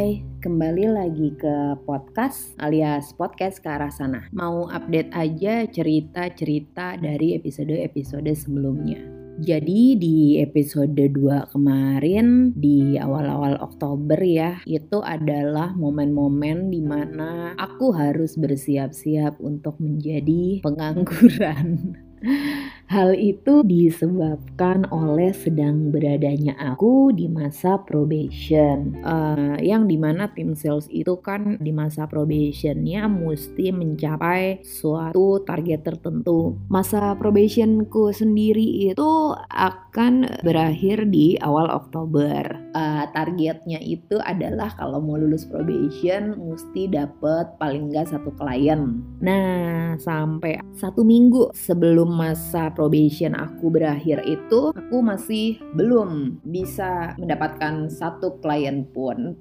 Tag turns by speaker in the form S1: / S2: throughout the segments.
S1: Hai, kembali lagi ke podcast alias podcast ke arah sana. Mau update aja cerita-cerita dari episode-episode sebelumnya. Jadi di episode 2 kemarin di awal-awal Oktober ya, itu adalah momen-momen di mana aku harus bersiap-siap untuk menjadi pengangguran. Hal itu disebabkan oleh sedang beradanya aku di masa probation, uh, yang di mana tim sales itu kan di masa probationnya mesti mencapai suatu target tertentu. Masa probationku sendiri itu akan berakhir di awal Oktober. Uh, targetnya itu adalah kalau mau lulus probation mesti dapat paling nggak satu klien. Nah sampai satu minggu sebelum masa probation aku berakhir itu aku masih belum bisa mendapatkan satu klien pun.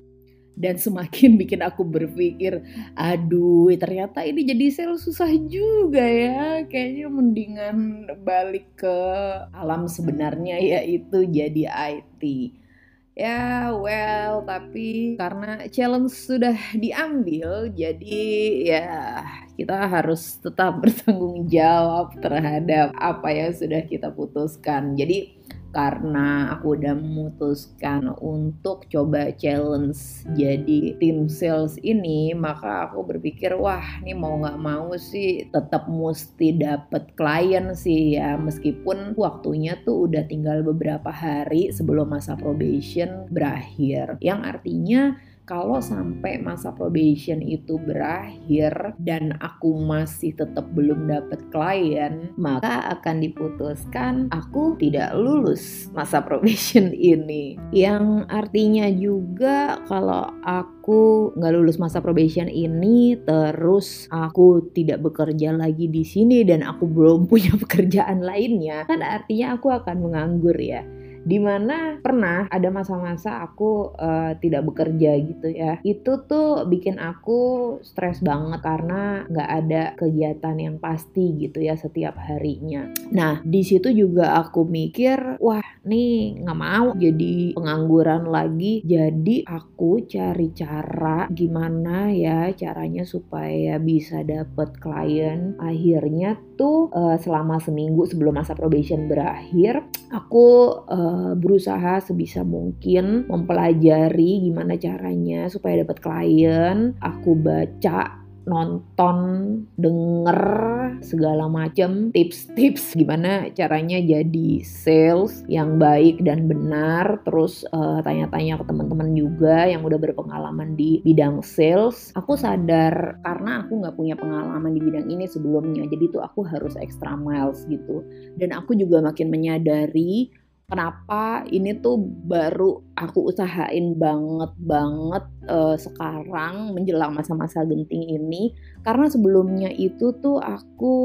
S1: Dan semakin bikin aku berpikir aduh ternyata ini jadi sales susah juga ya. Kayaknya mendingan balik ke alam sebenarnya yaitu jadi IT ya well tapi karena challenge sudah diambil jadi ya kita harus tetap bertanggung jawab terhadap apa yang sudah kita putuskan. Jadi karena aku udah memutuskan untuk coba challenge jadi tim sales ini maka aku berpikir wah ini mau nggak mau sih tetap mesti dapet klien sih ya. Meskipun waktunya tuh udah tinggal beberapa hari sebelum masa probation berakhir. Yang artinya kalau sampai masa probation itu berakhir dan aku masih tetap belum dapat klien, maka akan diputuskan aku tidak lulus masa probation ini. Yang artinya juga kalau aku nggak lulus masa probation ini, terus aku tidak bekerja lagi di sini dan aku belum punya pekerjaan lainnya, kan artinya aku akan menganggur ya di mana pernah ada masa-masa aku uh, tidak bekerja gitu ya. Itu tuh bikin aku stres banget karena nggak ada kegiatan yang pasti gitu ya setiap harinya. Nah di situ juga aku mikir wah nih nggak mau jadi pengangguran lagi. Jadi aku cari cara gimana ya caranya supaya bisa dapet klien. Akhirnya tuh uh, selama seminggu sebelum masa probation berakhir aku uh, Eh, berusaha sebisa mungkin mempelajari gimana caranya supaya dapat klien. Aku baca nonton, denger segala macam tips-tips gimana caranya jadi sales yang baik dan benar. Terus uh, tanya-tanya ke teman-teman juga yang udah berpengalaman di bidang sales. Aku sadar karena aku nggak punya pengalaman di bidang ini sebelumnya, jadi tuh aku harus extra miles gitu. Dan aku juga makin menyadari kenapa ini tuh baru aku usahain banget banget uh, sekarang menjelang masa-masa genting ini. Karena sebelumnya itu tuh aku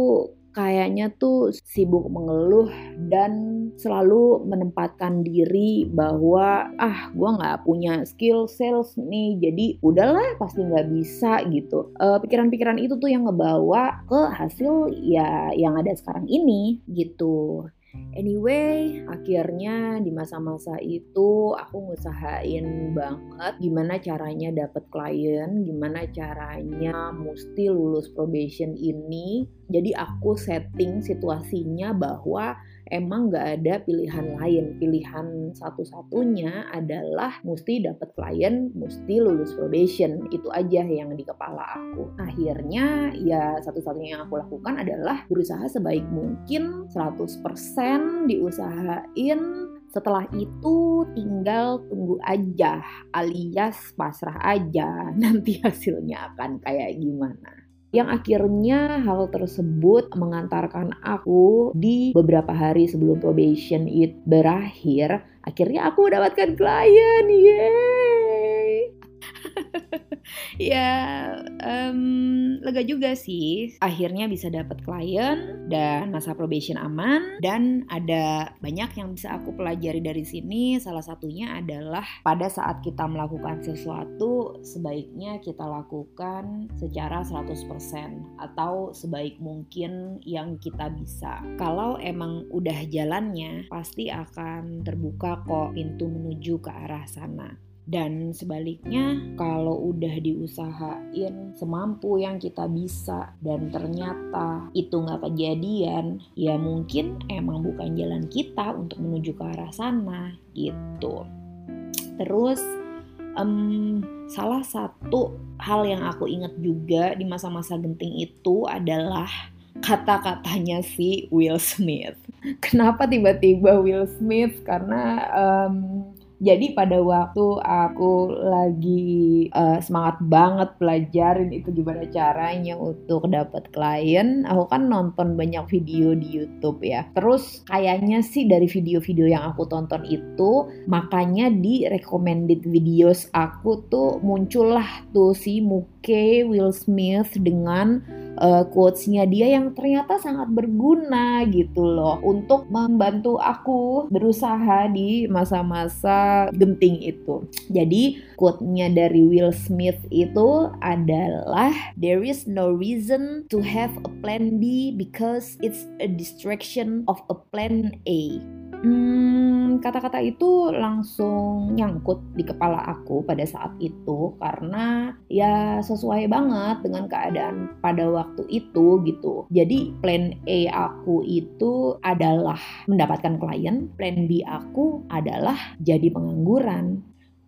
S1: kayaknya tuh sibuk mengeluh dan selalu menempatkan diri bahwa ah gue nggak punya skill sales nih jadi udahlah pasti nggak bisa gitu. Pikiran pikiran-pikiran itu tuh yang ngebawa ke hasil ya yang ada sekarang ini gitu Anyway, akhirnya di masa-masa itu aku ngusahain banget gimana caranya dapat klien, gimana caranya mesti lulus probation ini. Jadi aku setting situasinya bahwa emang nggak ada pilihan lain. Pilihan satu-satunya adalah mesti dapat klien, mesti lulus probation. Itu aja yang di kepala aku. Akhirnya ya satu-satunya yang aku lakukan adalah berusaha sebaik mungkin 100% diusahain setelah itu tinggal tunggu aja alias pasrah aja nanti hasilnya akan kayak gimana yang akhirnya hal tersebut mengantarkan aku di beberapa hari sebelum probation it berakhir akhirnya aku mendapatkan klien yeay ya um, lega juga sih. Akhirnya bisa dapat klien dan masa probation aman. Dan ada banyak yang bisa aku pelajari dari sini. Salah satunya adalah pada saat kita melakukan sesuatu sebaiknya kita lakukan secara 100% atau sebaik mungkin yang kita bisa. Kalau emang udah jalannya pasti akan terbuka kok pintu menuju ke arah sana Dan sebaliknya, kalau udah diusahain semampu yang kita bisa dan ternyata itu nggak kejadian, ya mungkin emang bukan jalan kita untuk menuju ke arah sana gitu. Terus um, salah satu hal yang aku ingat juga di masa-masa genting itu adalah kata-katanya si Will Smith. Kenapa tiba-tiba Will Smith? Karena um, jadi pada waktu aku lagi uh, semangat banget pelajarin itu gimana caranya untuk dapat klien, aku kan nonton banyak video di YouTube ya. Terus kayaknya sih dari video-video yang aku tonton itu, makanya di recommended videos aku tuh muncullah tuh si Muke Will Smith dengan uh, quotesnya dia yang ternyata sangat berguna gitu loh untuk membantu aku berusaha di masa-masa genting itu. Jadi quote-nya dari Will Smith itu adalah there is no reason to have a plan B because it's a distraction of a plan A. Hmm, kata-kata itu langsung nyangkut di kepala aku pada saat itu karena ya sesuai banget dengan keadaan pada waktu itu gitu. Jadi plan A aku itu adalah mendapatkan klien, plan B aku adalah jadi pengangguran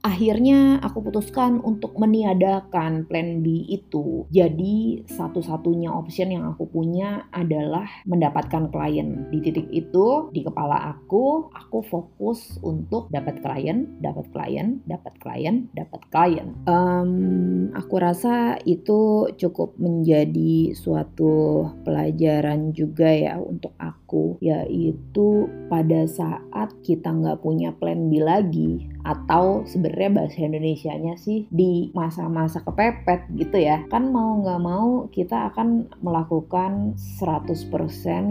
S1: akhirnya aku putuskan untuk meniadakan plan B itu. Jadi satu-satunya option yang aku punya adalah mendapatkan klien. Di titik itu di kepala aku, aku fokus untuk dapat klien, dapat klien, dapat klien, dapat klien. Um, aku rasa itu cukup menjadi suatu pelajaran juga ya untuk aku, yaitu pada saat kita nggak punya plan B lagi atau sebenarnya bahasa Indonesia-nya sih di masa-masa kepepet gitu ya kan mau nggak mau kita akan melakukan 100%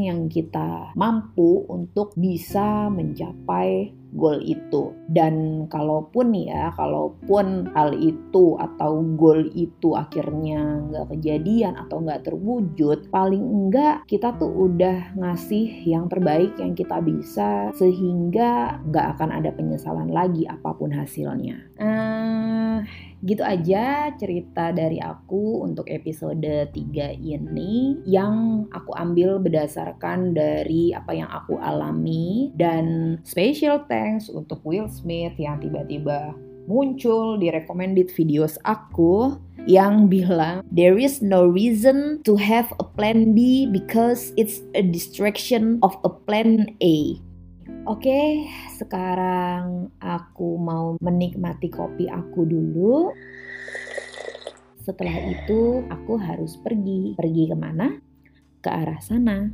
S1: yang kita mampu untuk bisa mencapai goal itu. Dan kalaupun ya, kalaupun hal itu atau goal itu akhirnya nggak kejadian atau nggak terwujud, paling enggak kita tuh udah ngasih yang terbaik yang kita bisa sehingga nggak akan ada penyesalan lagi apa pun hasilnya. Uh, gitu aja cerita dari aku untuk episode 3 ini yang aku ambil berdasarkan dari apa yang aku alami dan special thanks untuk Will Smith yang tiba-tiba muncul di recommended videos aku yang bilang there is no reason to have a plan B because it's a distraction of a plan A. Oke, sekarang aku mau menikmati kopi aku dulu. Setelah itu, aku harus pergi. Pergi ke mana? Ke arah sana.